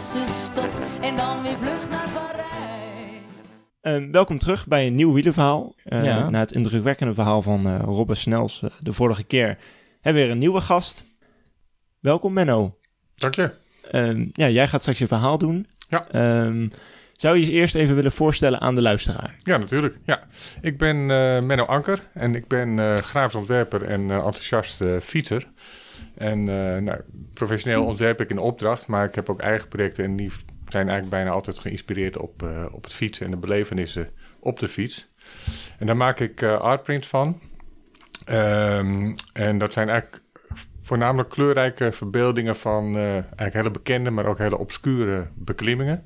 tussenstop. En dan weer vlucht naar Parijs. Ehm, welkom terug bij een nieuw wielerverhaal. Eh, Ja. Na het indrukwekkende verhaal van eh Robbe Snels eh, de vorige keer hebben we weer een nieuwe gast. Welkom Menno. Dank je. Ehm, ja, jij gaat straks je verhaal doen. Ja. Ehm, zou je je eerst even willen voorstellen aan de luisteraar? Ja, natuurlijk. Ja. Ik ben eh, Menno Anker en ik ben eh grafisch ontwerper en eh, enthousiast fietser. En eh, nou, professioneel ontwerp ik in opdracht, maar ik heb ook eigen projecten en die zijn eigenlijk bijna altijd geïnspireerd op, eh, op het fietsen en de belevenissen op de fiets. En daar maak ik eh, artprints van. Ehm, en dat zijn eigenlijk voornamelijk kleurrijke verbeeldingen van eigenlijk hele bekende, maar ook hele obscure beklimmingen.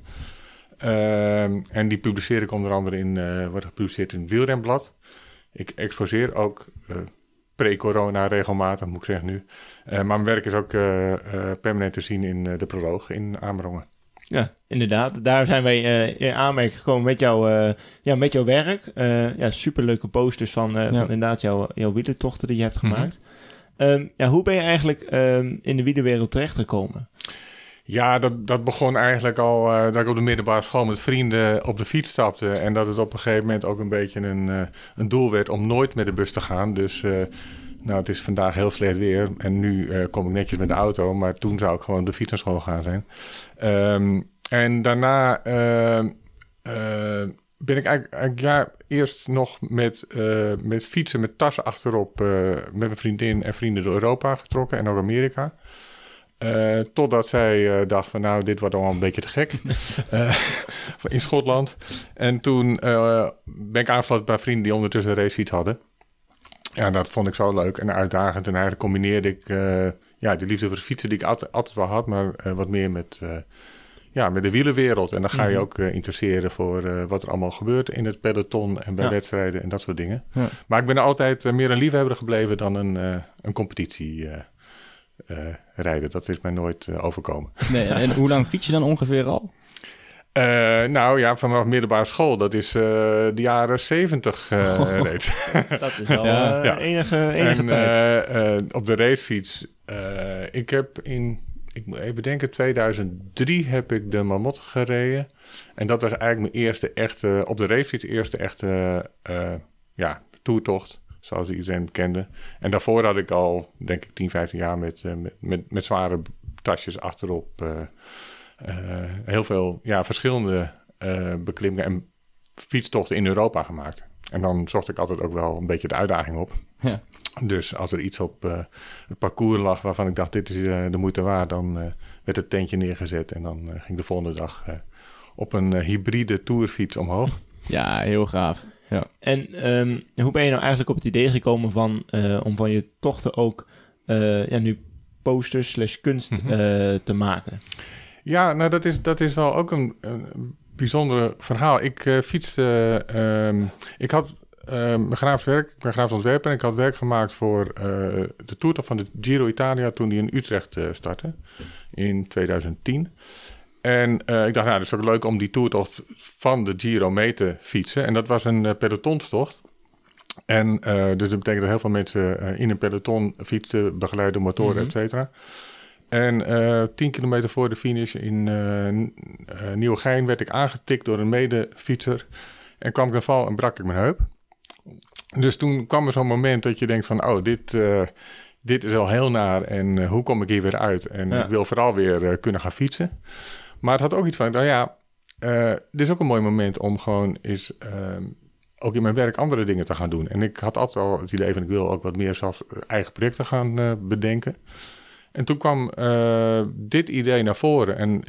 Ehm, en die publiceer ik onder andere in, eh wordt gepubliceerd in het Wielrenblad. Ik exposeer ook pre-corona regelmatig, moet ik zeggen nu. Eh, maar mijn werk is ook eh, eh, permanent te zien in eh, de proloog in Amerongen. Ja, inderdaad. Daar zijn wij eh, in aanmerking gekomen met, jou, eh, ja, met jouw werk. Eh ja, superleuke posters van, eh, van inderdaad jouw, jouw wielertochten die je hebt Mhm. gemaakt. Ehm, ja, hoe ben je eigenlijk ehm, in de wielerwereld terechtgekomen? Ja, dat, dat begon eigenlijk al eh, dat ik op de middelbare school met vrienden op de fiets stapte. En dat het op een gegeven moment ook een beetje een, eh, een doel werd om nooit met de bus te gaan. Dus eh, nou, het is vandaag heel slecht weer. En nu kom ik netjes met de auto. Maar toen zou ik gewoon op de fiets naar school gaan zijn. Ehm, en daarna eh, eh, ben ik eigenlijk, ja, eerst nog met, met fietsen met tassen achterop... met mijn vriendin en vrienden door Europa getrokken en ook Amerika. Eh, totdat zij eh, dacht van nou, dit wordt allemaal een beetje te gek. Eh, in Schotland. En toen ben ik aangesloten bij vrienden die ondertussen een racefiets hadden. Ja, dat vond ik zo leuk en uitdagend. En eigenlijk combineerde ik ja, de liefde voor de fietsen die ik altijd, altijd wel had, maar wat meer met, ja, met de wielerwereld. En dan ga je Mhm. ook interesseren voor wat er allemaal gebeurt in het peloton en bij Ja. wedstrijden en dat soort dingen. Ja. Maar ik ben altijd meer een liefhebber gebleven dan een, een competitie. Eh, rijden. Dat is mij nooit eh, overkomen. Nee, en hoe lang fiets je dan ongeveer al? Eh, nou ja, vanaf middelbare school, dat is eh, de jaren zeventig eh Oh. reeds. Dat is wel Ja. enige, enige en tijd. eh, eh, op de racefiets, eh, ik heb in, ik moet even denken, 2003 heb ik de Marmot gereden. En dat was eigenlijk mijn eerste echte, op de racefiets, eerste echte eh, ja, toertocht. Zoals iedereen kende. En daarvoor had ik al, denk ik, 10, 15 jaar met, eh, met, met, met zware tasjes achterop. eh, eh, heel veel ja, verschillende beklimmingen en fietstochten in Europa gemaakt. En dan zocht ik altijd ook wel een beetje de uitdaging op. Ja. Dus als er iets op het parcours lag waarvan ik dacht, dit is de moeite waard, dan werd het tentje neergezet. En dan ging de volgende dag op een hybride tourfiets omhoog. Ja, heel gaaf. En ehm, hoe ben je nou eigenlijk op het idee gekomen van, eh, om van je tochten ook eh, ja, nu posters slash kunst Mhm. eh, te maken? Ja, nou dat is, dat is wel ook een, een bijzonder verhaal. Ik fietste, ehm, ik had ehm, mijn grafisch werk, ik ben grafisch ontwerper en ik had werk gemaakt voor de toertocht van de Giro Italia toen die in Utrecht startte in 2010. En eh, ik dacht, nou, dat is ook leuk om die toertocht van de Giro mee te fietsen. En dat was een uh, pelotonstocht. En uh, dus dat betekent dat heel veel mensen in een peloton fietsen, begeleiden, motoren, mm -hmm. et cetera. En tien kilometer voor de finish in Nieuwegein werd ik aangetikt door een medefietser. En kwam ik een val en brak ik mijn heup. Dus toen kwam er zo'n moment dat je denkt van, oh, dit, dit is al heel naar en uh, hoe kom ik hier weer uit? En ja. ik wil vooral weer uh, kunnen gaan fietsen. Maar het had ook iets van, nou ja, uh, dit is ook een mooi moment om gewoon eens ook in mijn werk andere dingen te gaan doen. En ik had altijd al het idee van, ik wil ook wat meer zelf eigen projecten gaan uh, bedenken. En toen kwam uh, dit idee naar voren. En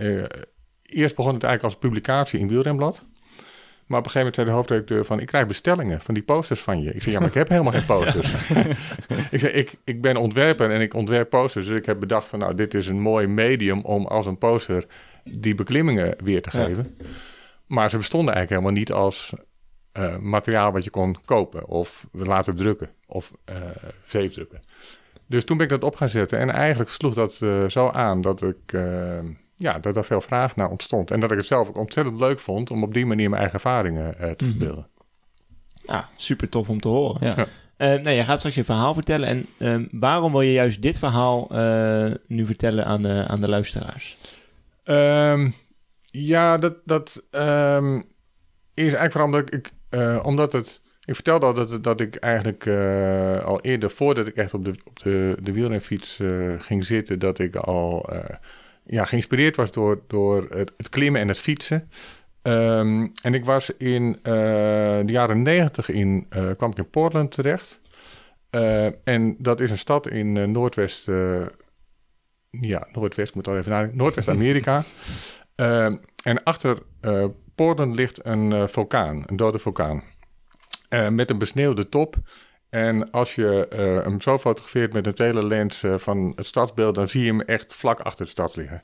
eerst begon het eigenlijk als publicatie in Wielrenblad. Maar op een gegeven moment zei de hoofdredacteur van... ik krijg bestellingen van die posters van je. Ik zei, ja, maar ik heb helemaal geen posters. ik zei, ik, ik ben ontwerper en ik ontwerp posters. Dus ik heb bedacht van, nou, dit is een mooi medium... om als een poster die beklimmingen weer te Ja. geven. Maar ze bestonden eigenlijk helemaal niet als eh, materiaal wat je kon kopen... of laten drukken of eh zeefdrukken. Dus toen ben ik dat op gaan zetten. En eigenlijk sloeg dat eh, zo aan dat ik... ja, dat er veel vraag naar ontstond. En dat ik het zelf ook ontzettend leuk vond om op die manier mijn eigen ervaringen eh, te Mhm. verbeelden. Ja, super tof om te horen. Ja. Ja. Eh, nou, jij gaat straks je verhaal vertellen. En ehm, waarom wil je juist dit verhaal eh, nu vertellen aan de, aan de luisteraars? Ehm, ja, dat, dat ehm, is eigenlijk vooral omdat ik, eh, omdat het. Ik vertelde al dat, dat ik eigenlijk eh, al eerder, voordat ik echt op de, op de, de wielrenfiets eh, ging zitten, dat ik al ja, geïnspireerd was door, door het, klimmen en het fietsen. Ehm, en ik was in de jaren negentig in, kwam ik in Portland terecht. En dat is een stad in Noordwest, eh, ja, Noordwest, moet al even nadenken, Noordwest-Amerika. Ehm, en achter Portland ligt een eh, vulkaan, een dode vulkaan. Eh, met een besneeuwde top. En als je hem zo fotografeert met een telelens van het stadsbeeld, dan zie je hem echt vlak achter de stad liggen.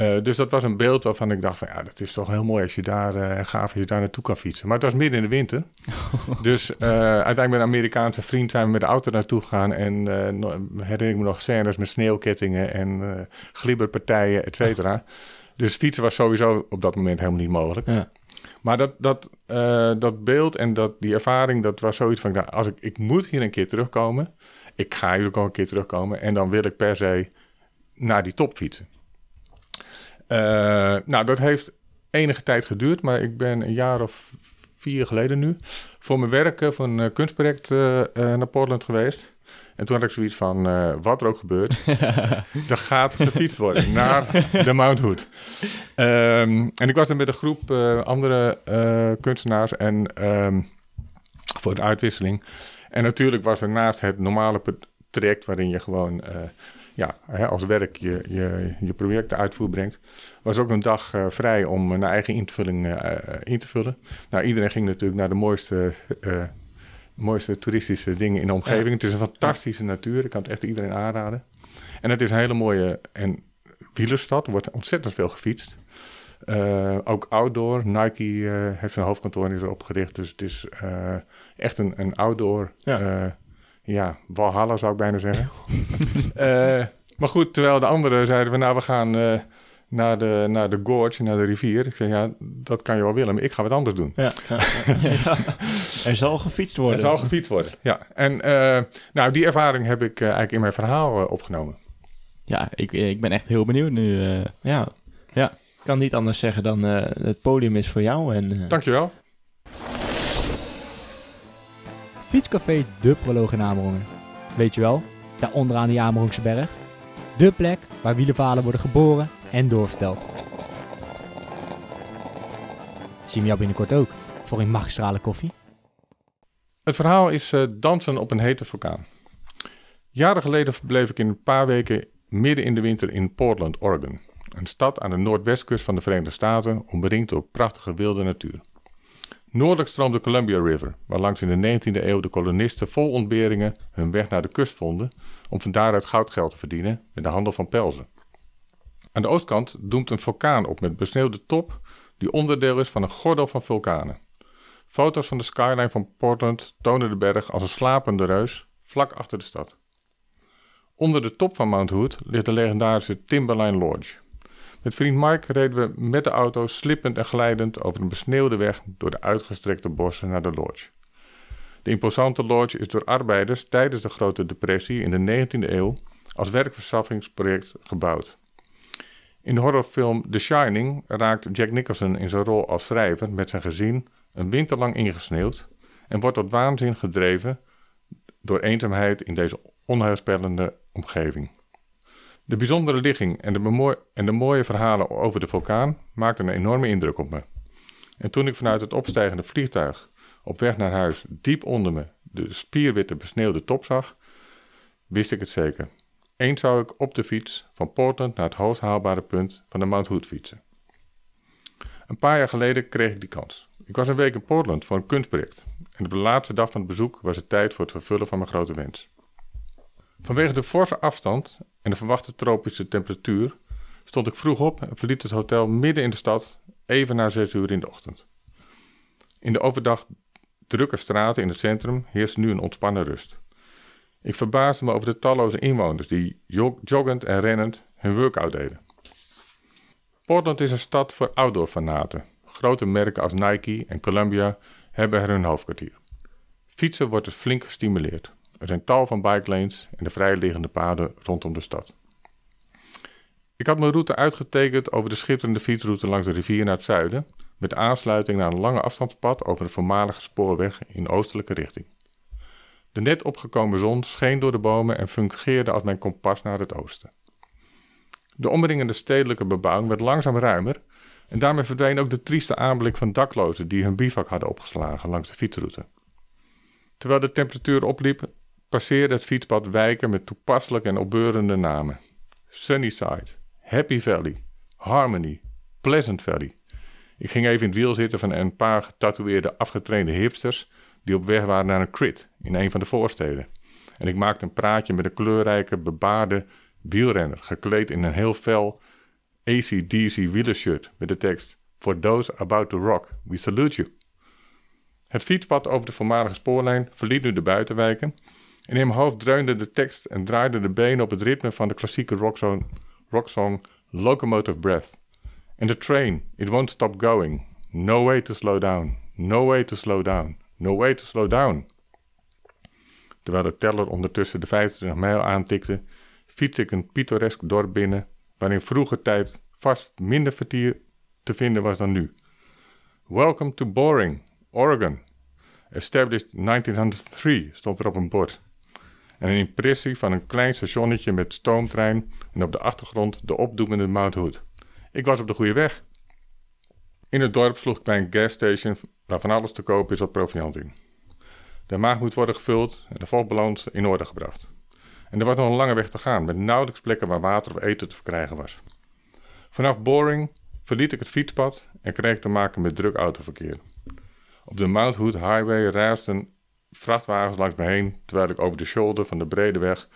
Eh, dus dat was een beeld waarvan ik dacht van ja, dat is toch heel mooi als je daar eh gaaf als je daar naartoe kan fietsen. Maar het was midden in de winter. dus eh, uiteindelijk met een Amerikaanse vriend zijn we met de auto naartoe gegaan. En herinner ik me nog scènes met sneeuwkettingen en glibberpartijen, et cetera. Dus fietsen was sowieso op dat moment helemaal niet mogelijk. Ja. Maar dat, dat, dat beeld en dat, die ervaring, dat was zoiets van... Nou, als ik, ik moet hier een keer terugkomen. Ik ga hier ook al een keer terugkomen. En dan wil ik per se naar die top fietsen. Eh, nou, dat heeft enige tijd geduurd. Maar ik ben een jaar of vier geleden nu... voor mijn werk, eh, voor een eh, kunstproject naar Portland geweest. En toen had ik zoiets van, wat er ook gebeurt... er gaat gefietst worden naar de Mount Hood. Ehm, en ik was er met een groep andere kunstenaars en ehm, voor de uitwisseling. En natuurlijk was er naast het normale traject waarin je gewoon ja, hè, als werk je, je, je projecten uitvoer brengt, was ook een dag eh, vrij om een eigen invulling eh, eh, in te vullen. Nou, iedereen ging natuurlijk naar de mooiste, eh, mooiste toeristische dingen in de omgeving. Het is een fantastische natuur, ik kan het echt iedereen aanraden. En het is een hele mooie en wielerstad, er wordt ontzettend veel gefietst. Eh, ook outdoor. Nike eh, heeft zijn hoofdkantoor is erop gericht. Dus het is eh, echt een, een outdoor. Ja. Ja. Walhalla zou ik bijna zeggen. Eh, maar goed, terwijl de anderen zeiden we nou we gaan eh, naar, de, naar de gorge, naar de rivier. Ik zei ja, dat kan je wel willen, maar ik ga wat anders doen. Ja, ja, ja. Er zal gefietst worden. Er zal gefietst worden, ja. En eh, nou, die ervaring heb ik eigenlijk in mijn verhaal opgenomen. Ja, ik, ik ben echt heel benieuwd nu. eh. Ja. Ja. Ik kan niet anders zeggen dan eh, het podium is voor jou. En, eh, Dankjewel. Fietscafé De Proloog in Amerongen. Weet je wel, daar onderaan die Amerongse berg. De plek waar wielerverhalen worden geboren en doorverteld. Zien we jou binnenkort ook voor een magistrale koffie? Het verhaal is eh, dansen op een hete vulkaan. Jaren geleden verbleef ik in een paar weken midden in de winter in Portland, Oregon. Een stad aan de noordwestkust van de Verenigde Staten, omringd door prachtige wilde natuur. Noordelijk stroomt de Columbia River, waarlangs in de 19e eeuw de kolonisten vol ontberingen hun weg naar de kust vonden om van daaruit goudgeld te verdienen met de handel van pelzen. Aan de oostkant doemt een vulkaan op met besneeuwde top die onderdeel is van een gordel van vulkanen. Foto's van de skyline van Portland tonen de berg als een slapende reus vlak achter de stad. Onder de top van Mount Hood ligt de legendarische Timberline Lodge. Met vriend Mike reden we met de auto slippend en glijdend over een besneeuwde weg door de uitgestrekte bossen naar de lodge. De imposante lodge is door arbeiders tijdens de Grote Depressie in de 19e eeuw als werkverschaffingsproject gebouwd. In de horrorfilm The Shining raakt Jack Nicholson in zijn rol als schrijver met zijn gezin een winter lang ingesneeuwd en wordt tot waanzin gedreven door eenzaamheid in deze onheilspellende omgeving. De bijzondere ligging en de, en de mooie verhalen over de vulkaan maakten een enorme indruk op me. En toen ik vanuit het opstijgende vliegtuig op weg naar huis diep onder me de spierwitte besneeuwde top zag, wist ik het zeker. Eens zou ik op de fiets van Portland naar het hoogst haalbare punt van de Mount Hood fietsen. Een paar jaar geleden kreeg ik die kans. Ik was een week in Portland voor een kunstproject. En op de laatste dag van het bezoek was het tijd voor het vervullen van mijn grote wens. Vanwege de forse afstand en de verwachte tropische temperatuur stond ik vroeg op en verliet het hotel midden in de stad, even na zes uur in de ochtend. In de overdag drukke straten in het centrum heerst nu een ontspannen rust. Ik verbaasde me over de talloze inwoners die joggend en rennend hun workout deden. Portland is een stad voor outdoor-fanaten. Grote merken als Nike en Columbia hebben er hun hoofdkwartier. Fietsen wordt er flink gestimuleerd. Er zijn tal van bike lanes en de vrijliggende paden rondom de stad. Ik had mijn route uitgetekend over de schitterende fietsroute langs de rivier naar het zuiden, met aansluiting naar een lange afstandspad over de voormalige spoorweg in oostelijke richting. De net opgekomen zon scheen door de bomen en fungeerde als mijn kompas naar het oosten. De omringende stedelijke bebouwing werd langzaam ruimer en daarmee verdween ook de trieste aanblik van daklozen die hun bivak hadden opgeslagen langs de fietsroute. Terwijl de temperatuur opliep, passeerde het fietspad wijken met toepasselijke en opbeurende namen. Sunnyside, Happy Valley, Harmony, Pleasant Valley. Ik ging even in het wiel zitten van een paar getatoeëerde afgetrainde hipsters die op weg waren naar een crit in een van de voorsteden. En ik maakte een praatje met een kleurrijke, bebaarde wielrenner, gekleed in een heel fel ACDC wielershirt met de tekst For those about to rock, we salute you. Het fietspad over de voormalige spoorlijn verliet nu de buitenwijken en in mijn hoofd dreunde de tekst en draaide de benen op het ritme van de klassieke rocksong, rocksong Locomotive Breath. And the train, it won't stop going. No way to slow down. No way to slow down. No way to slow down. Terwijl de teller ondertussen de 25 mijl aantikte, fietste ik een pittoresk dorp binnen, waarin vroeger tijd vast minder vertier te vinden was dan nu. Welcome to Boring, Oregon. Established 1903 stond er op een bord. En een impressie van een klein stationnetje met stoomtrein en op de achtergrond de opdoemende Mount Hood. Ik was op de goede weg. In het dorp sloeg ik bij een gasstation waar van alles te koop is wat proviant in. De maag moet worden gevuld en de volbalans in orde gebracht. En er was nog een lange weg te gaan, met nauwelijks plekken waar water of eten te verkrijgen was. Vanaf Boring verliet ik het fietspad en kreeg te maken met druk autoverkeer. Op de Mount Hood Highway raasden vrachtwagens langs me heen, terwijl ik over de shoulder van de brede weg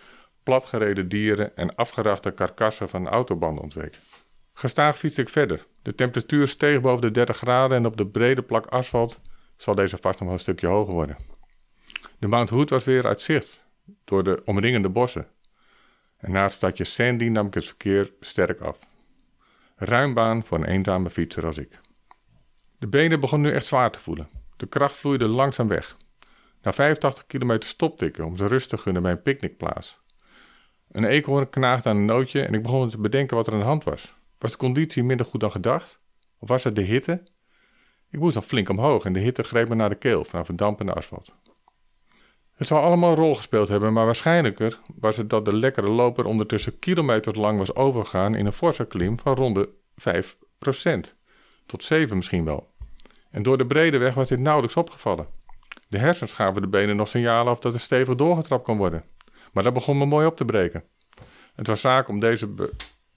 platgereden dieren en afgerachte karkassen van autobanden ontweek. Gestaag fietste ik verder. De temperatuur steeg boven de 30 graden en op de brede plak asfalt zal deze vast nog een stukje hoger worden. De Mount Hood was weer uit zicht door de omringende bossen. En na het stadje Sandy nam ik het verkeer sterk af. Ruim baan voor een eenzame fietser als ik. De benen begonnen nu echt zwaar te voelen. De kracht vloeide langzaam weg. Na 85 kilometer stopte ik om ze rust te gunnen bij een picknickplaats. Een eekhoorn knaagde aan een nootje en ik begon te bedenken wat er aan de hand was. Was de conditie minder goed dan gedacht? Of was het de hitte? Ik moest nog flink omhoog en de hitte greep me naar de keel vanaf het dampende asfalt. Het zal allemaal een rol gespeeld hebben, maar waarschijnlijker was het dat de lekkere loper ondertussen kilometers lang was overgegaan in een forse klim van rond de 5%. Tot 7 misschien wel. En door de brede weg was dit nauwelijks opgevallen. De hersens gaven de benen nog signalen af dat er stevig doorgetrapt kon worden. Maar dat begon me mooi op te breken. Het was zaak om deze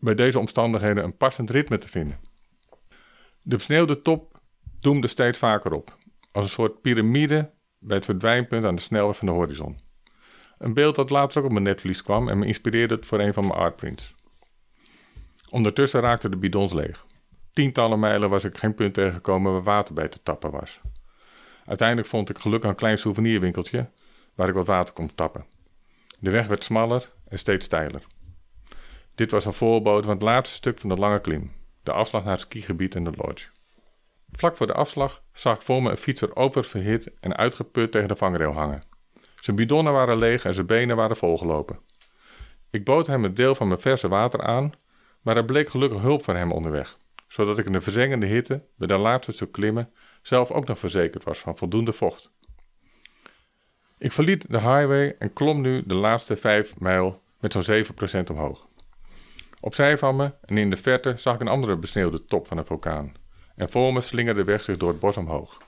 bij deze omstandigheden een passend ritme te vinden. De besneeuwde top doemde steeds vaker op, als een soort piramide bij het verdwijnpunt aan de snelweg van de horizon. Een beeld dat later ook op mijn netvlies kwam en me inspireerde voor een van mijn artprints. Ondertussen raakten de bidons leeg. Tientallen mijlen was ik geen punt tegengekomen waar water bij te tappen was. Uiteindelijk vond ik gelukkig een klein souvenirwinkeltje waar ik wat water kon tappen. De weg werd smaller en steeds steiler. Dit was een voorbode van het laatste stuk van de lange klim, de afslag naar het skigebied en de lodge. Vlak voor de afslag zag ik voor me een fietser oververhit en uitgeput tegen de vangrail hangen. Zijn bidonnen waren leeg en zijn benen waren volgelopen. Ik bood hem een deel van mijn verse water aan, maar er bleek gelukkig hulp voor hem onderweg, zodat ik in de verzengende hitte bij de laatste stuk klimmen zelf ook nog verzekerd was van voldoende vocht. Ik verliet de highway en klom nu de laatste vijf mijl met zo'n 7% omhoog. Opzij van me en in de verte zag ik een andere besneeuwde top van een vulkaan. En voor me slingerde de weg zich door het bos omhoog.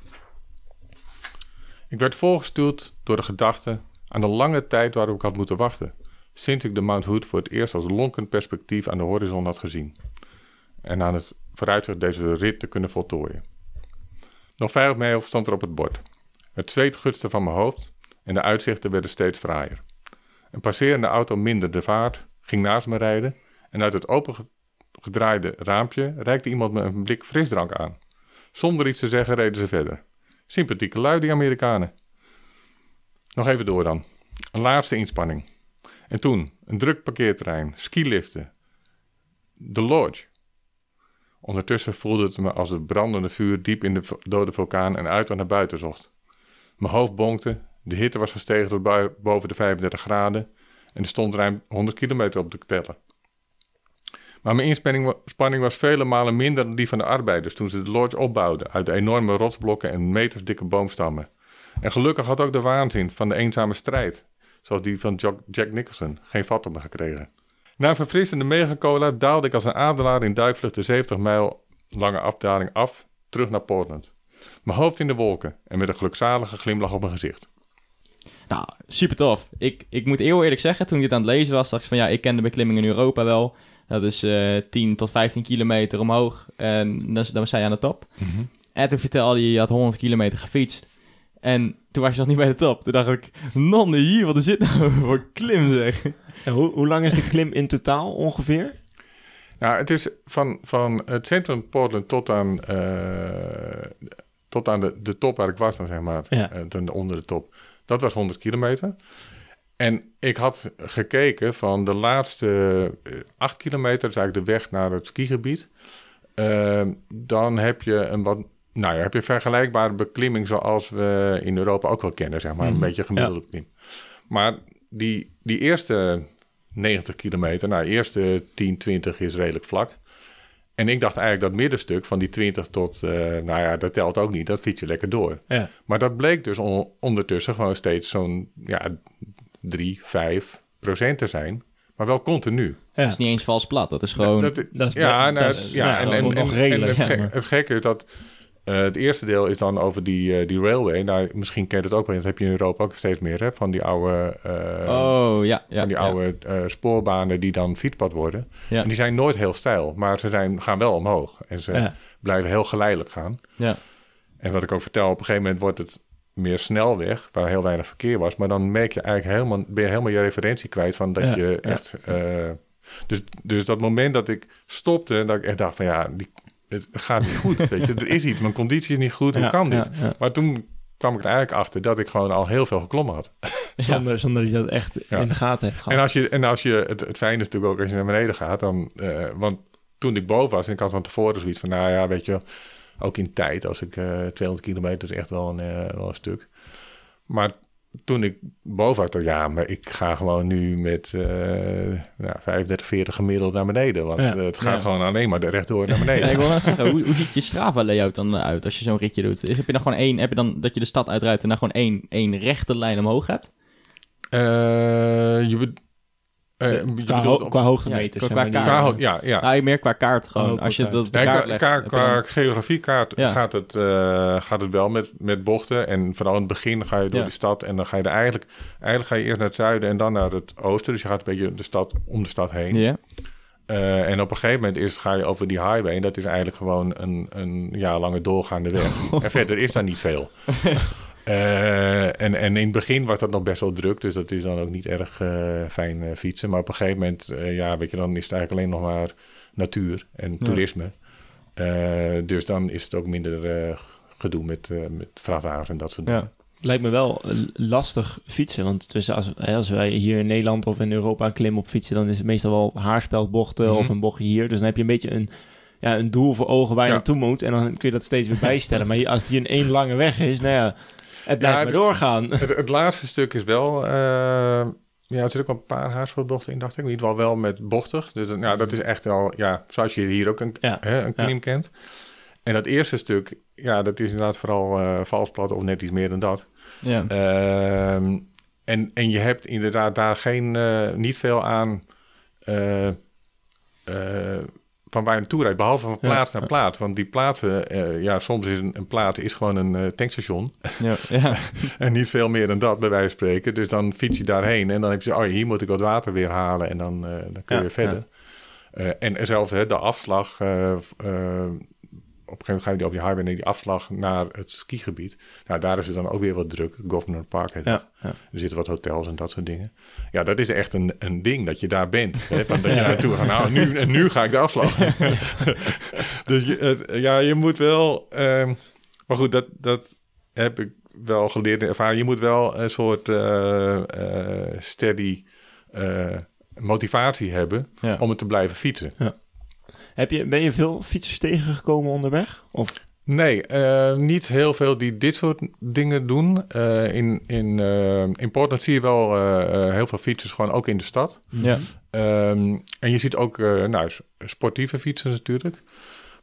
Ik werd voorgestuurd door de gedachte aan de lange tijd waarop ik had moeten wachten, sinds ik de Mount Hood voor het eerst als lonkend perspectief aan de horizon had gezien. En aan het vooruitzicht deze rit te kunnen voltooien. Nog vijf mijl stond er op het bord. Het zweet gutste van mijn hoofd en de uitzichten werden steeds fraaier. Een passerende auto minderde de vaart, ging naast me rijden en uit het opengedraaide raampje reikte iemand me een blik frisdrank aan. Zonder iets te zeggen reden ze verder. Sympathieke lui, die Amerikanen. Nog even door dan. Een laatste inspanning. En toen een druk parkeerterrein, skiliften, de lodge. Ondertussen voelde het me als het brandende vuur diep in de dode vulkaan en uit wat naar buiten zocht. Mijn hoofd bonkte, de hitte was gestegen tot boven de 35 graden en er stond ruim 100 kilometer op te tellen. Maar mijn inspanning wa- spanning was vele malen minder dan die van de arbeiders toen ze de lodge opbouwden uit de enorme rotsblokken en metersdikke boomstammen. En gelukkig had ook de waanzin van de eenzame strijd, zoals die van Jack Nicholson, geen vat op me gekregen. Na een verfrissende megacola daalde ik als een adelaar in duikvlucht de 70 mijl lange afdaling af, terug naar Portland. Mijn hoofd in de wolken en met een gelukzalige glimlach op mijn gezicht. Nou, super tof. Ik, ik moet heel eerlijk zeggen, toen ik dit aan het lezen was, dacht ik van ja, ik ken de beklimming in Europa wel. Dat is eh 10 tot 15 kilometer omhoog en dan, dan sta je aan de top. En toen vertelde je, je had 100 kilometer gefietst. En toen was je nog niet bij de top. Toen dacht ik, non hier, wat is dit nou voor klim zeg. En hoe, hoe lang is de klim in totaal ongeveer? Nou, het is van, van het centrum Portland tot aan, eh, tot aan de, de top waar ik was dan, zeg maar. Ja. eh, ten onder de top. Dat was 100 kilometer. En ik had gekeken van de laatste eh, acht kilometer, dat is eigenlijk de weg naar het skigebied. Eh, dan heb je een wat, nou ja, heb je vergelijkbare beklimming zoals we in Europa ook wel kennen, zeg maar. Een Mhm. beetje gemiddelde. Maar die, die eerste 90 kilometer, nou, de eerste 10, 20 is redelijk vlak. En ik dacht eigenlijk dat middenstuk van die 20 tot, eh, nou ja, dat telt ook niet, dat fiets je lekker door. Ja. Maar dat bleek dus on- ondertussen gewoon steeds zo'n ja, 3, 5 procent te zijn. Maar wel continu. Ja. Dat is niet eens vals plat, dat is gewoon... Dat, Dat is, ja, dat nou, is- ja, ja, en, en, nog en, het, ja, gek- het gekke is dat het eerste deel is dan over die, eh, die railway. Nou, misschien ken je het ook wel, dat heb je in Europa ook steeds meer, hè, van die oude, eh, oh, ja. ja van die oude eh, spoorbanen die dan fietspad worden. Ja. En die zijn nooit heel steil, maar ze zijn, gaan wel omhoog. En ze Ja. blijven heel geleidelijk gaan. Ja. En wat ik ook vertel, op een gegeven moment wordt het meer snelweg, waar heel weinig verkeer was. Maar dan merk je eigenlijk helemaal, ben je helemaal je referentie kwijt van dat Ja, je ja. echt... eh, dus, dus dat moment dat ik stopte, dat ik echt dacht van ja, die, het gaat niet goed. weet je, er is iets, mijn conditie is niet goed, hoe Ja, kan dit? ja, ja. Maar toen kwam ik er eigenlijk achter dat ik gewoon al heel veel geklommen had. Zonder, zonder dat je dat echt in de gaten hebt gehad. En als je, en als je het, het fijne is natuurlijk ook als je naar beneden gaat, dan, eh, want toen ik boven was en ik had van tevoren zoiets van, nou ja, weet je, ook in tijd, als ik eh 200 kilometer is echt wel een, eh, wel een stuk. Maar toen ik boven ik, ja, maar ik ga gewoon nu met eh nou, 35, 40 gemiddeld naar beneden. Want Ja. eh, het gaat Ja. gewoon alleen maar rechtdoor naar beneden. Ja, ik wil zeggen, hoe, hoe ziet je Strava-layout dan uit als je zo'n ritje doet? Is, heb je dan gewoon één, heb je dan dat je de stad uitrijdt en dan gewoon één, één rechte lijn omhoog hebt? Eh, je, eh, qua, ho- qua hoogtemeters. Ja, qua qua ho- ja, ja. Nou, meer qua kaart gewoon. Oh, als je Nee, kaart qua, legt. qua, qua geografiekaart Ja. gaat, het, eh, gaat het wel met, met bochten. En vooral in het begin ga je door Ja. de stad. En dan ga je er eigenlijk... Eigenlijk ga je eerst naar het zuiden en dan naar het oosten. Dus je gaat een beetje de stad, om de stad heen. Ja. Eh, en op een gegeven moment eerst ga je over die highway. En dat is eigenlijk gewoon een, een ja, lange doorgaande weg. en verder is daar niet veel. Eh, en, en in het begin was dat nog best wel druk. Dus dat is dan ook niet erg eh, fijn eh, fietsen. Maar op een gegeven moment, ja, weet je, dan is het eigenlijk alleen nog maar natuur en toerisme. Dus dan is het ook minder gedoe met, met vrachtwagens en dat soort dingen. Ja. lijkt me wel lastig fietsen. Want tussen als, als wij hier in Nederland of in Europa een klim op fietsen, dan is het meestal wel haarspeldbochten Mhm. of een bochtje hier. Dus dan heb je een beetje een, ja, een doel voor ogen waar je Ja. naartoe moet. En dan kun je dat steeds weer bijstellen. maar als het hier een één lange weg is, nou ja, het blijft Ja, maar het- doorgaan. Het, het laatste stuk is wel... eh, ja, er zitten ook een paar haarspeldbochten in, dacht ik. In ieder geval wel met bochtig. Dus ja, dat is echt wel... Ja, zoals je hier ook een, Ja. hè, een klim kent. En dat eerste stuk, ja, dat is inderdaad vooral eh valsplat of net iets meer dan dat. Ja. Ehm, en, en je hebt inderdaad daar geen, eh, niet veel aan van waar je naartoe rijdt, behalve van Ja. plaats naar plaats. Want die plaatsen, eh, ja, soms is een, een plaats is gewoon een eh, tankstation. Ja. ja. En niet veel meer dan dat, bij wijze van spreken. Dus dan fiets je daarheen en dan heb je, oh, hier moet ik wat water weer halen en dan, eh, dan kun je verder. En hetzelfde, hè, de afslag eh, eh, gegeven moment ga je op die highway naar die afslag naar het skigebied. Nou, daar is het dan ook weer wat druk. Governor Park heet Ja, ja. Er zitten wat hotels en dat soort dingen. Ja, dat is echt een, een ding dat je daar bent. Hè? Van dat je naartoe gaat. Nou, nu, en nu ga ik de afslag. dus je, het, ja, je moet wel... ehm, maar goed, dat, dat heb ik wel geleerd en ervaren. Je moet wel een soort eh, eh, steady eh, motivatie hebben Ja. om het te blijven fietsen. Heb je, ben je veel fietsers tegengekomen onderweg? Of? Nee, eh, niet heel veel die dit soort dingen doen. Eh, in, in, eh, in Portland zie je wel heel veel fietsers gewoon ook in de stad. Ja. Ehm, en je ziet ook eh, nou, sportieve fietsen natuurlijk.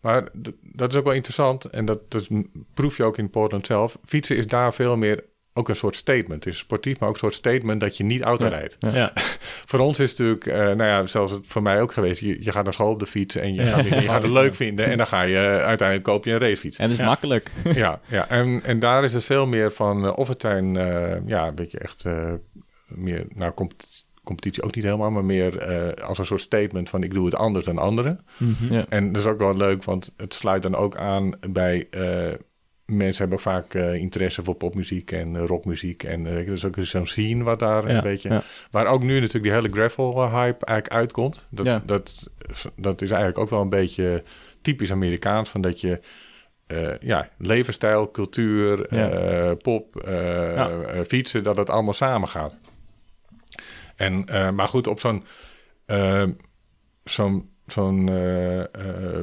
Maar dat is ook wel interessant. En dat, dat proef je ook in Portland zelf. Fietsen is daar veel meer ook een soort statement. Het is sportief, maar ook een soort statement dat je niet auto Ja. rijdt. Ja. Voor ons is het natuurlijk, eh, nou ja, het voor mij ook geweest. Je, je gaat naar school op de fiets en je, Ja. gaat, je gaat het leuk vinden. En dan ga je eh, uiteindelijk koop je een racefiets. En het is Ja. makkelijk. ja, ja. En, en daar is het veel meer van, eh, of het zijn, eh, ja, een beetje echt eh, meer, nou, competitie, competitie ook niet helemaal, maar meer eh, als een soort statement van ik doe het anders dan anderen. Mhm. Ja. En dat is ook wel leuk, want het sluit dan ook aan bij eh, mensen hebben vaak eh, interesse voor popmuziek en eh, rockmuziek. En eh, dat is ook zo'n scene wat daar Ja, een beetje... ja. Waar ook nu natuurlijk die hele gravel-hype eigenlijk uitkomt. Dat, Ja. dat, dat is eigenlijk ook wel een beetje typisch Amerikaans. Van dat je ja, levensstijl, cultuur, pop, fietsen, dat het allemaal samen gaat. En, maar goed, op zo'n zo'n zo'n eh, eh,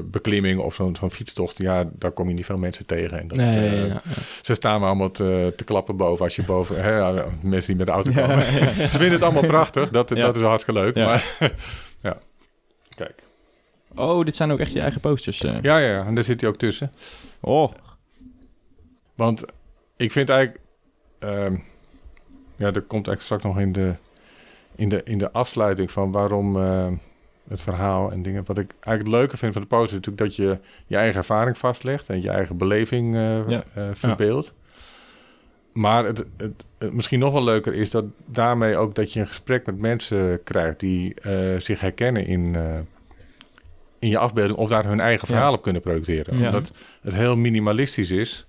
beklimming of zo'n zo'n fietstocht, ja, daar kom je niet veel mensen tegen. En dat, Nee, eh, ja, ja. ze staan me allemaal te, te klappen boven als je boven... Hè, mensen die met de auto komen. Ze vinden het allemaal prachtig. Dat, dat is wel hartstikke leuk. Maar ja, kijk. Oh, dit zijn ook echt je eigen posters. Ja, ja, ja, en daar zit hij ook tussen. Oh, Want ik vind eigenlijk... ehm, ja, er komt eigenlijk straks nog in de, in de, in de afsluiting van waarom ehm, het verhaal en dingen... Wat ik eigenlijk het leuke vind van de poster is natuurlijk dat je je eigen ervaring vastlegt... en je eigen beleving Ja. eh, verbeeldt. Maar het, het, het misschien nog wel leuker is dat daarmee ook dat je een gesprek met mensen krijgt... die eh, zich herkennen in... in je afbeelding of daar hun eigen Ja. verhaal op kunnen projecteren. Ja. Omdat het heel minimalistisch is,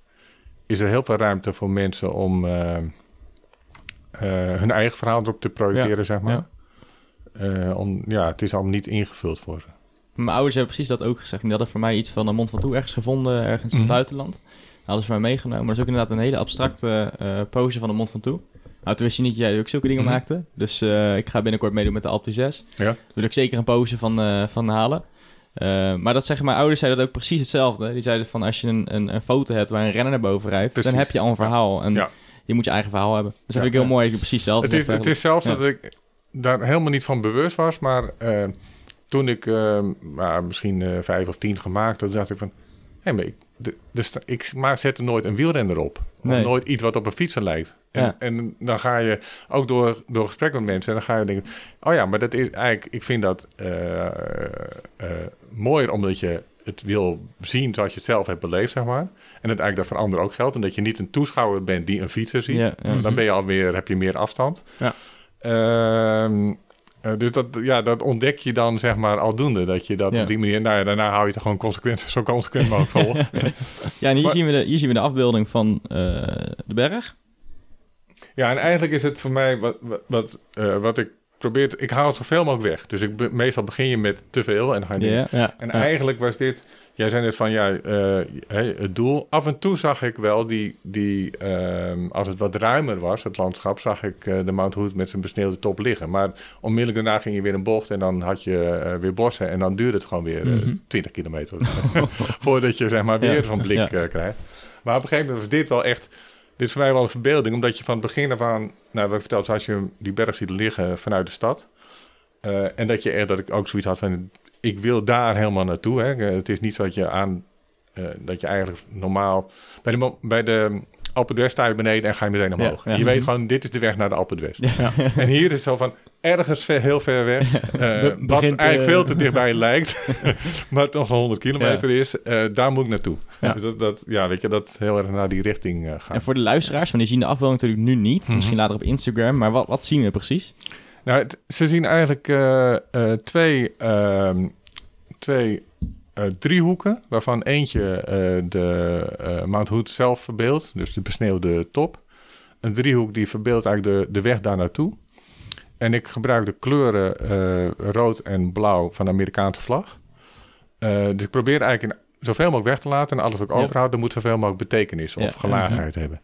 is er heel veel ruimte voor mensen om hun eigen verhaal erop te projecteren, zeg maar. Eh, om, ja, het is allemaal niet ingevuld voor ze. Mijn ouders hebben precies dat ook gezegd. Die hadden voor mij iets van een mond van toe ergens gevonden, ergens in Mhm. het buitenland. Dat hadden ze voor mij meegenomen. Maar dat is ook inderdaad een hele abstracte eh pose van een mond van toe. Nou, toen wist je niet dat jij ook zulke dingen Mhm. maakte. Dus eh, ik ga binnenkort meedoen met de Alpe 6. Ja. Daar wil ik zeker een pose van, van halen. Maar dat zeggen mijn ouders zeiden dat ook precies hetzelfde. Die zeiden van als je een, een, een foto hebt waar een renner naar boven rijdt, Precies. dan heb je al een verhaal. En Ja. je moet je eigen verhaal hebben. Dus dat Ja. vind ik heel mooi. Ik precies hetzelfde. Het is, het is zelfs dat ik daar helemaal niet van bewust was, maar eh, toen ik eh, maar misschien eh, vijf of tien gemaakt had, dacht ik van, hé, maar ik, de, ik maar zet er nooit een wielrenner op. Of nooit iets wat op een fietser lijkt. En, Ja. en dan ga je ook door, door gesprek met mensen, en dan ga je denken, oh ja, maar dat is eigenlijk, ik vind dat eh, mooier omdat je het wil zien zoals je het zelf hebt beleefd, zeg maar. En dat eigenlijk dat voor anderen ook geldt. En dat je niet een toeschouwer bent die een fietser ziet. Ja, ja. Dan ben je alweer, heb je meer afstand. Ja. Ehm, eh, dus dat, ja, dat ontdek je dan zeg maar aldoende. Dat je dat Ja. op die manier... Nou ja, daarna hou je het gewoon consequent, zo consequent mogelijk vol. Ja, en hier, Maar- zien we de, hier zien we de afbeelding van eh, de berg. ja, en eigenlijk is het voor mij wat, wat, wat, eh, wat ik probeer... te- Ik haal het zoveel mogelijk weg. Dus ik, be- meestal begin je met te veel en dan ga je Ja. denken, Ja, En ja. eigenlijk was dit... Jij zei net van, ja, eh, het doel... Af en toe zag ik wel die... die ehm, als het wat ruimer was, het landschap... zag ik eh, de Mount Hood met zijn besneeuwde top liggen. Maar onmiddellijk daarna ging je weer een bocht... en dan had je eh, weer bossen... en dan duurde het gewoon weer eh, Mhm. 20 kilometer. Voordat je zeg maar weer Ja. zo'n blik Ja. krijgt. Maar op een gegeven moment was dit wel echt... Dit is voor mij wel een verbeelding... omdat je van het begin af aan... Nou, wat ik vertelde, als je die berg ziet liggen vanuit de stad... en dat je echt, dat ik ook zoiets had van, ik wil daar helemaal naartoe. Hè. Eh, Het is niet zo dat je aan, eh, dat je eigenlijk normaal bij de, bij de Alpen d'Huez sta je beneden en ga je meteen omhoog. Ja, ja. Je weet gewoon, dit is de weg naar de Alpen d'Huez. Ja. En hier is het zo van, ergens ver, heel ver weg, eh, Be- wat begint, eigenlijk veel te dichtbij lijkt, maar toch nog 100 kilometer is, eh, daar moet ik naartoe. Ja. Dus dat, dat, ja, weet je, dat heel erg naar die richting eh, gaat. En voor de luisteraars, want die zien de afbeelding natuurlijk nu niet. Mhm. Misschien later op Instagram. Maar wat, wat zien we precies? Nou, het- ze zien eigenlijk eh, twee, ehm, twee eh, drie hoeken, waarvan eentje de Mount Hood zelf verbeeldt, dus de besneeuwde top. Een driehoek die verbeeldt eigenlijk de, de weg daar naartoe. En ik gebruik de kleuren rood en blauw van de Amerikaanse vlag. Dus ik probeer eigenlijk in zoveel mogelijk weg te laten. En alles wat ik Ja. overhoud, dat moet zoveel mogelijk betekenis of Ja, gelaagdheid hebben.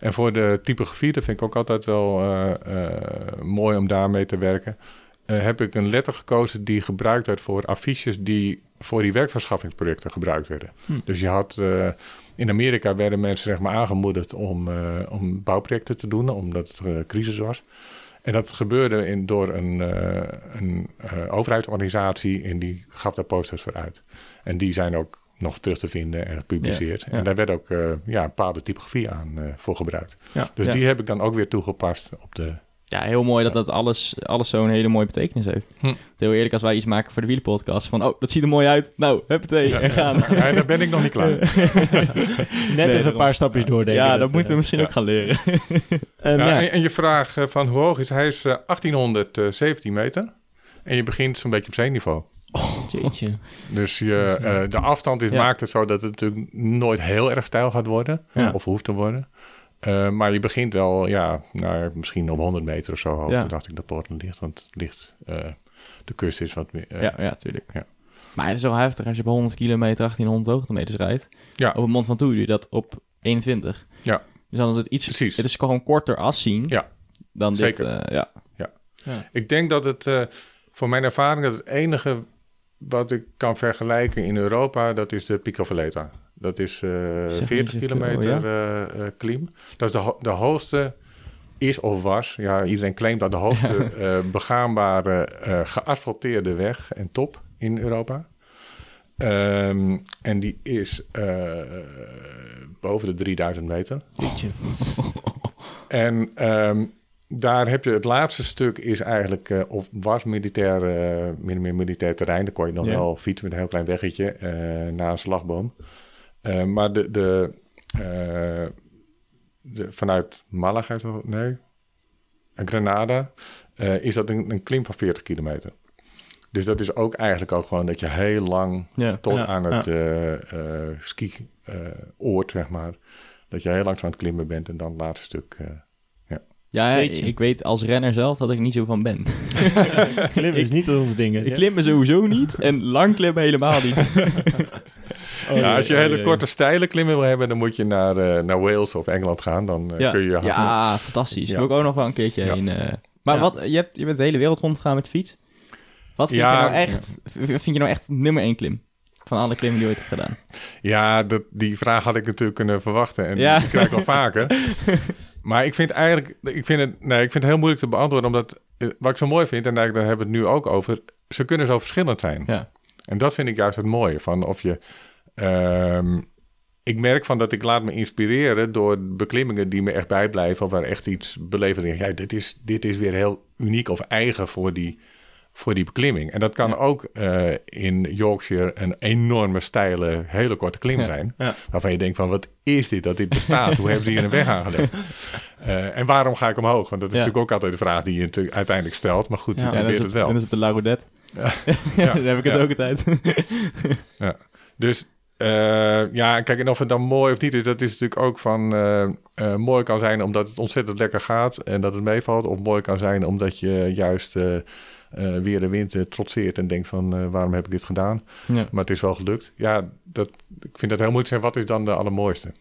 En voor de typografie, dat vind ik ook altijd wel mooi om daarmee te werken. eh, heb ik een letter gekozen die gebruikt werd voor affiches die voor die werkverschaffingsprojecten gebruikt werden. Hm. Dus je had eh, in Amerika werden mensen zeg maar aangemoedigd om, eh, om bouwprojecten te doen, omdat het eh, crisis was. En dat gebeurde in, door een, een overheidsorganisatie en die gaf daar posters voor uit. En die zijn ook nog terug te vinden en gepubliceerd. Ja, ja. En daar werd ook ja, een bepaalde typografie aan voor gebruikt. Ja. Dus die heb ik dan ook weer toegepast op de... Ja, heel mooi dat dat alles, alles zo'n hele mooie betekenis heeft. Hm. Heel eerlijk, als wij iets maken voor de wielenpodcast, van oh, dat ziet er mooi uit. Nou, huppatee, en gaan. Ja, daar ben ik nog niet klaar. Net even een paar stapjes doordenken. Ja, dat, moeten we eh, misschien ja. ook gaan leren. ehm, Ja, ja. en, en je vraag eh, van hoe hoog is hij? is eh, 1817 meter. En je begint zo'n beetje op zeeniveau. Jeetje. Dus je, eh, de afstand is, Ja. maakt het zo dat het natuurlijk nooit heel erg stijl gaat worden. Ja. Of hoeft te worden. Eh, maar je begint wel, ja, nou, misschien op 100 meter of zo hoogte Ja. dacht ik dat Portland ligt. Want het ligt, eh, de kust is wat meer... eh, ja, ja, tuurlijk. Ja. Maar het is wel heftig als je op 100 kilometer 1800 hoogtemeters rijdt. Ja. Op een mond van toe doe je dat op 21. Ja. Dus dan is het iets... Precies. Het is gewoon korter afzien Ja. dan dit. Zeker. eh, ja. Ik denk dat het, voor mijn ervaring, dat het enige wat ik kan vergelijken in Europa, dat is de Pico Valletta. Dat is eh, me 40 niet zoveel, kilometer eh, eh, klim. Dat is de, de hoogste, is of was, ja, iedereen claimt dat de hoogste eh, begaanbare eh, geasfalteerde weg en top in Europa. Ehm, en die is eh, boven de 3000 meter. En ehm, daar heb je het laatste stuk is eigenlijk eh, of was militair, eh meer militair terrein. Daar kon je nog wel fietsen met een heel klein weggetje eh na een slagboom. Eh, maar de, de, eh, de vanuit Malaga, nee, en Granada, eh, is dat een, een klim van 40 kilometer. Dus dat is ook eigenlijk ook gewoon dat je heel lang Ja. tot Ja, aan het eh eh, ski-oord, zeg maar. Dat je heel lang aan het klimmen bent en dan het laatste stuk. eh, Ja, Weet je. ik weet als renner zelf dat ik niet zo van ben. Klimmen is niet ons ding. Ik klim me sowieso niet en lang klimmen helemaal niet. Oh, ja, als je oh, hele korte steile klimmen wil hebben, dan moet je naar, eh, naar Wales of Engeland gaan. Dan eh, ja. kun je ja, fantastisch. Ja. Daar wil ik ook nog wel een keertje heen. eh. Maar wat, je, hebt, je bent de hele wereld rondgegaan met fiets. Wat vind, je nou echt, vind je nou echt nummer één klim? Van alle klimmen die je ooit hebt gedaan. Ja, dat, die vraag had ik natuurlijk kunnen verwachten. En Ja. die krijg ik wel vaker. Maar ik vind eigenlijk, ik vind, het, nee, ik vind het heel moeilijk te beantwoorden. Omdat, wat ik zo mooi vind, en daar hebben we het nu ook over. Ze kunnen zo verschillend zijn. Ja. En dat vind ik juist het mooie. Van of je, ehm, ik merk van dat ik laat me inspireren door beklimmingen die me echt bijblijven. Of waar echt iets beleven. Ja, dit is, dit is weer heel uniek of eigen voor die, voor die beklimming. En dat kan Ja. ook eh, in Yorkshire een enorme, steile, hele korte klim Ja. zijn. Ja. Waarvan je denkt van, wat is dit dat dit bestaat? Hoe hebben ze hier een weg aangelegd? Eh, en waarom ga ik omhoog? Want dat is Ja. natuurlijk ook altijd de vraag die je uiteindelijk stelt. Maar goed, Ja. je Ja, probeert het wel. dat is op de La Roudette. Ja. Daar heb ik het Ja. ook altijd. Dus eh, ja, kijk, en of het dan mooi of niet is, dat is natuurlijk ook van eh, eh, mooi kan zijn omdat het ontzettend lekker gaat en dat het meevalt. Of mooi kan zijn omdat je juist weer de wind trotseert en denkt van waarom heb ik dit gedaan? ja. Maar het is wel gelukt. Ja, dat, ik vind dat heel moeilijk zeggen. Wat is dan de allermooiste?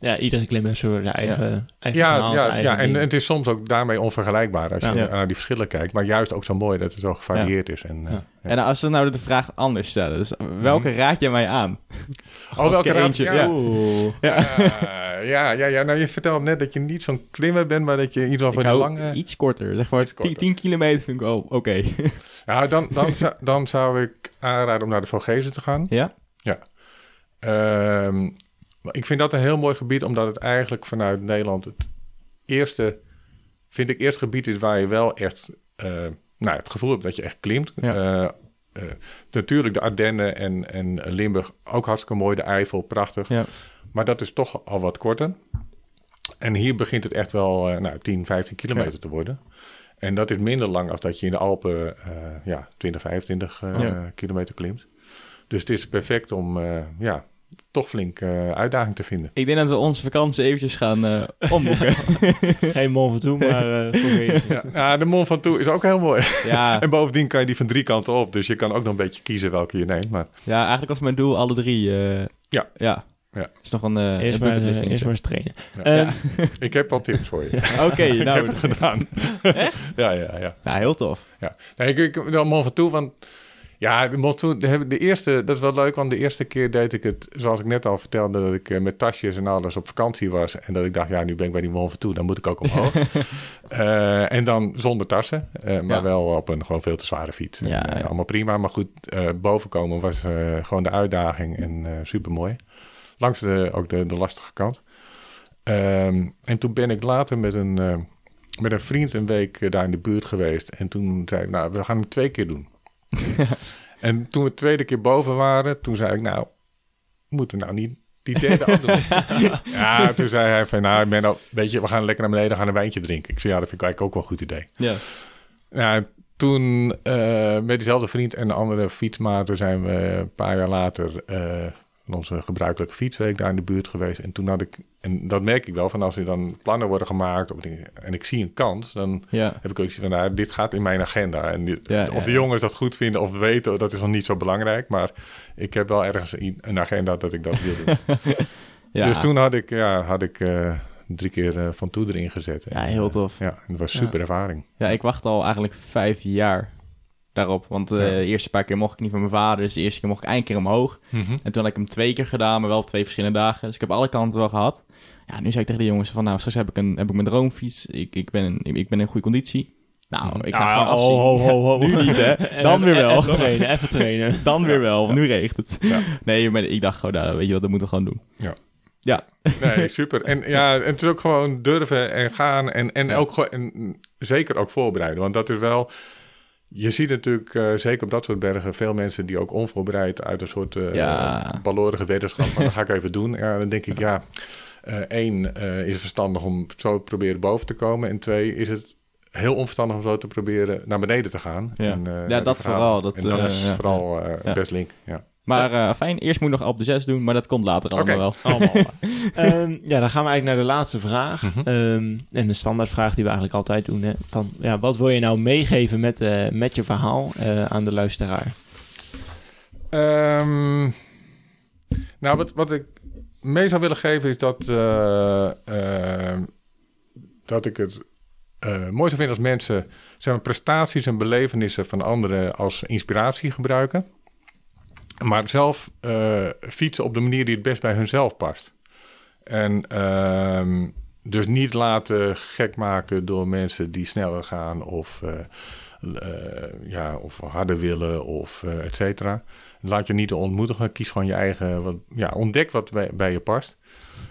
Ja, iedere klim heeft zo zijn eigen, eigen Ja, verhaal, zijn ja, eigen ja en het is soms ook daarmee onvergelijkbaar als je Ja. naar die verschillen kijkt. Maar juist ook zo mooi dat het zo gevarieerd is. En, eh, Ja. ja. En als we nou de vraag anders stellen. Dus welke raad je mij aan? Oh, welke raad? Ja, ja. Oeh. Ja, ja, ja. Nou, je vertelt net dat je niet zo'n klimmer bent, maar dat je in ieder geval lange... iets korter. Zeg maar Iets 10, korter. 10 kilometer vind ik, oh, oké. Ja, dan, dan, zou, dan zou ik aanraden om naar de Vogezen te gaan. ja? Ehm, maar ik vind dat een heel mooi gebied, omdat het eigenlijk vanuit Nederland het eerste, vind ik, eerste gebied is waar je wel echt, eh, nou, het gevoel hebt dat je echt klimt. Ja. Eh, eh, natuurlijk de Ardennen en, en Limburg ook hartstikke mooi, de Eifel, prachtig. Ja. Maar dat is toch al wat korter. En hier begint het echt wel eh, nou, 10, 15 kilometer Ja. te worden. En dat is minder lang als dat je in de Alpen ja, 20, 25 eh, Ja. kilometer klimt. Dus het is perfect om ja, toch flink eh, uitdaging te vinden. Ik denk dat we onze vakantie eventjes gaan eh, omboeken. Geen Mont Ventoux, maar eh deze. Ja, ja, de Mont Ventoux is ook heel mooi. ja, En bovendien kan je die van drie kanten op. Dus je kan ook nog een beetje kiezen welke je neemt. Maar ja, eigenlijk was mijn doel alle drie. eh, Ja. Ja. Ja. is nog een, eh Eerst een maar, eerst maar eens trainen. Ja. Ehm, ik heb al tips voor je. Oké, ik nou, heb het gedaan. Echt? Ja, ja, ja. ja, heel tof. Nee, ik, ik de Mont Ventoux, want ja, de de, eerste, dat is wel leuk, want de eerste keer deed ik het, zoals ik net al vertelde, dat ik eh, met tasjes en alles op vakantie was. En dat ik dacht, ja, nu ben ik bij die Mont Ventoux, dan moet ik ook omhoog. Eh, en dan zonder tassen, eh, maar Ja. wel op een gewoon veel te zware fiets. En, Ja, ja. allemaal prima, maar goed, bovenkomen was gewoon de uitdaging en super mooi. Langs de, ook de, de lastige kant. Ehm, en toen ben ik later met een, met een vriend een week daar in de buurt geweest. En toen zei ik, nou, we gaan het twee keer doen. en toen we de tweede keer boven waren, toen zei ik, nou, moeten we nou niet die derde ook doen? ja, toen zei hij van, nou, Menno, weet je, we gaan lekker naar beneden, gaan een wijntje drinken. Ik zei, ja, dat vind ik eigenlijk ook wel een goed idee. Ja. Ja, toen eh, met diezelfde vriend en de andere fietsmaten zijn we een paar jaar later eh, onze gebruikelijke fietsweek daar in de buurt geweest. En toen had ik, en dat merk ik wel, van als er dan plannen worden gemaakt of dingen, en ik zie een kans, dan Ja. heb ik ook zoiets van, nou, dit gaat in mijn agenda. En dit- Ja, of de jongens dat goed vinden of weten, dat is nog niet zo belangrijk. Maar ik heb wel ergens een een agenda dat ik dat wil doen. Ja. Dus toen had ik, ja, had ik eh, drie keer eh, van toe erin gezet. Ja, heel eh, tof. ja, dat was super ervaring. Ja, ik wacht al eigenlijk vijf jaar daarop. Want eh, Ja. de eerste paar keer mocht ik niet van mijn vader. Dus de eerste keer mocht ik één keer omhoog. En toen had ik hem twee keer gedaan, maar wel op twee verschillende dagen. Dus ik heb alle kanten wel gehad. Ja, nu zei ik tegen de jongens van, nou, straks heb ik, een, heb ik mijn droomfiets. Ik, ik, ben, in- ik ben in goede conditie. Nou, ik ga gewoon ho, nu niet, hè. Dan weer wel. Even trainen, even trainen. Dan weer wel, nu regent het. Nee, maar ik dacht gewoon, nou, weet je wat, dat moeten we gewoon doen. Ja. Ja. Nee, super. En ja, en het is ook gewoon durven en gaan en, en ook gewoon, en zeker ook voorbereiden. Want dat is wel, je ziet natuurlijk, eh, zeker op dat soort bergen, veel mensen die ook onvoorbereid uit een soort eh Ja. balorige wetenschap, van dat ga ik even doen. Ja, dan denk ik, ja, eh, één, eh, is het verstandig om zo te proberen boven te komen. En twee, is het heel onverstandig om zo te proberen naar beneden te gaan. Ja. En, eh, Ja, dat vooral, dat, en dat is ja. vooral Ja. best link, ja. Maar eh, fijn, eerst moet ik nog op de 6 doen, maar dat komt later allemaal wel. Ehm, ja, dan gaan we eigenlijk naar de laatste vraag. Ehm, en de standaardvraag die we eigenlijk altijd doen. Hè, van, ja, wat wil je nou meegeven met, eh, met je verhaal eh, aan de luisteraar? Ehm, nou, wat, wat ik mee zou willen geven is dat, eh, ehm, dat ik het eh, mooi zou vinden als mensen zeg maar, prestaties en belevenissen van anderen als inspiratie gebruiken. Maar zelf eh, fietsen op de manier die het best bij hunzelf past. En ehm, dus niet laten gek maken door mensen die sneller gaan of, eh, eh, ja, of harder willen of et cetera. Laat je niet ontmoedigen. Kies gewoon je eigen. Wat, ja, ontdek wat bij, je past.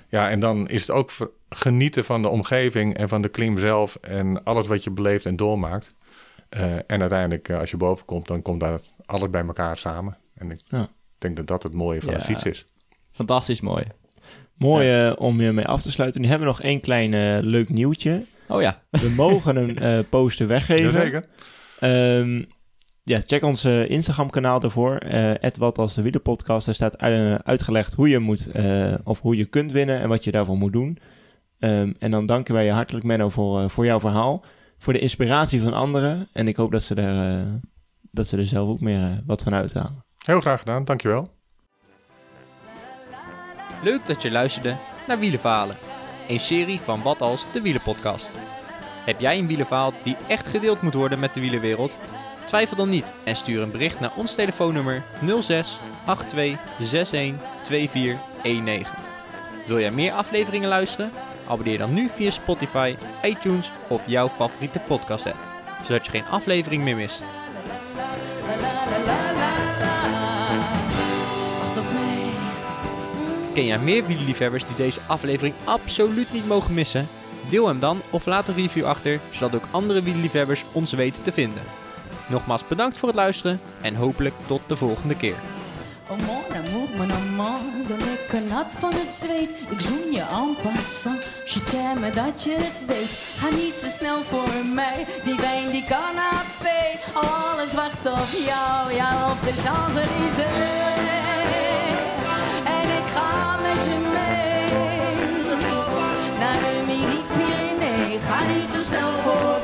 Ja, en dan is het ook genieten van de omgeving en van de klim zelf. En alles wat je beleeft en doormaakt. En uiteindelijk, als je boven komt, dan komt dat alles bij elkaar samen. En ik Ja. denk dat dat het mooie van Ja. het fietsen is. Fantastisch mooi. Mooi eh, om je mee af te sluiten. Nu hebben we nog één klein eh, leuk nieuwtje. Oh ja. We mogen een eh, poster weggeven. Jazeker. Ehm, ja, check ons eh, Instagram-kanaal daarvoor. eh wat als de wielerpodcast. Daar staat uitgelegd hoe je moet eh, of hoe je kunt winnen en wat je daarvoor moet doen. Ehm, en dan danken wij je hartelijk, Menno, voor, eh, voor jouw verhaal. Voor de inspiratie van anderen. En ik hoop dat ze er, eh, dat ze er zelf ook meer wat van uithalen. Heel graag gedaan, dankjewel. Leuk dat je luisterde naar Wielenverhalen. Een serie van Wat Als de Wielenpodcast. Heb jij een wielenverhaal die echt gedeeld moet worden met de wielenwereld? Twijfel dan niet en stuur een bericht naar ons telefoonnummer 06 82 61 2419. Wil jij meer afleveringen luisteren? Abonneer dan nu via Spotify, iTunes of jouw favoriete podcast app, zodat je geen aflevering meer mist. Ken jij meer wielerliefhebbers die deze aflevering absoluut niet mogen missen? Deel hem dan of laat een review achter, zodat ook andere wielerliefhebbers ons weten te vinden. Nogmaals bedankt voor het luisteren en hopelijk tot de volgende keer. Oh mon amour, mon amant, zo lekker nat van het zweet. Ik zoen je en passant, je t'aime dat je het weet. Ga niet te snel voor mij, die wijn die canapé. Alles wacht op jou, ja op de Champs-Élysées. Ga niet